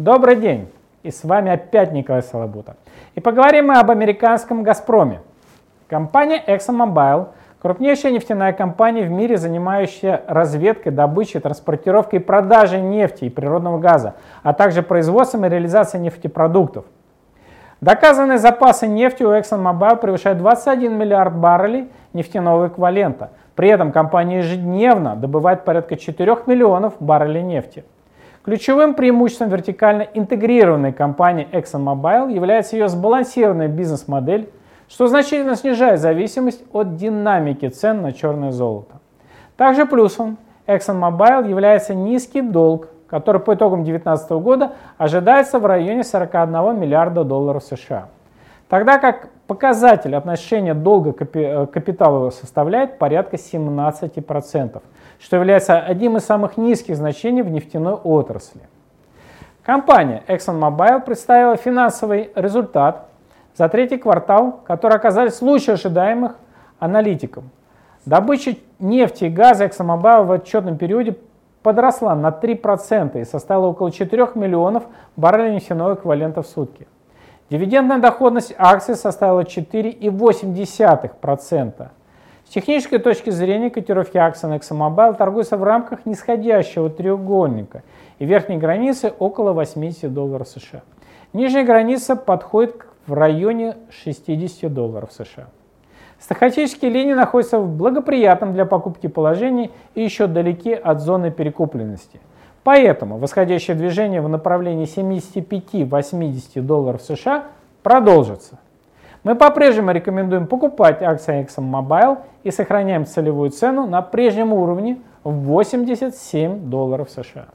Добрый день! И с вами опять Николай Солобута. И поговорим мы об американском «Газпроме». Компания ExxonMobil – крупнейшая нефтяная компания в мире, занимающая разведкой, добычей, транспортировкой и продажей нефти и природного газа, а также производством и реализацией нефтепродуктов. Доказанные запасы нефти у ExxonMobil превышают 21 миллиард баррелей нефтяного эквивалента. При этом компания ежедневно добывает порядка 4 миллионов баррелей нефти. Ключевым преимуществом вертикально интегрированной компании ExxonMobil является ее сбалансированная бизнес-модель, что значительно снижает зависимость от динамики цен на черное золото. Также плюсом ExxonMobil является низкий долг, который по итогам 2019 года ожидается в районе 41 миллиарда долларов США. Тогда как показатель отношения долга к э, капиталу составляет порядка 17%, что является одним из самых низких значений в нефтяной отрасли. Компания ExxonMobil представила финансовый результат за третий квартал, который оказались лучше ожидаемых аналитикам. Добыча нефти и газа ExxonMobil в отчетном периоде подросла на 3% и составила около 4 миллионов баррелей нефтяного эквивалента в сутки. Дивидендная доходность акций составила 4,8%. С технической точки зрения котировки акций на ExxonMobil торгуются в рамках нисходящего треугольника и верхней границы около 80 долларов США. Нижняя граница подходит в районе 60 долларов США. Стахастические линии находятся в благоприятном для покупки положении и еще далеки от зоны перекупленности. Поэтому восходящее движение в направлении 75-80 долларов США продолжится. Мы по-прежнему рекомендуем покупать акции ExxonMobil и сохраняем целевую цену на прежнем уровне в 87 долларов США.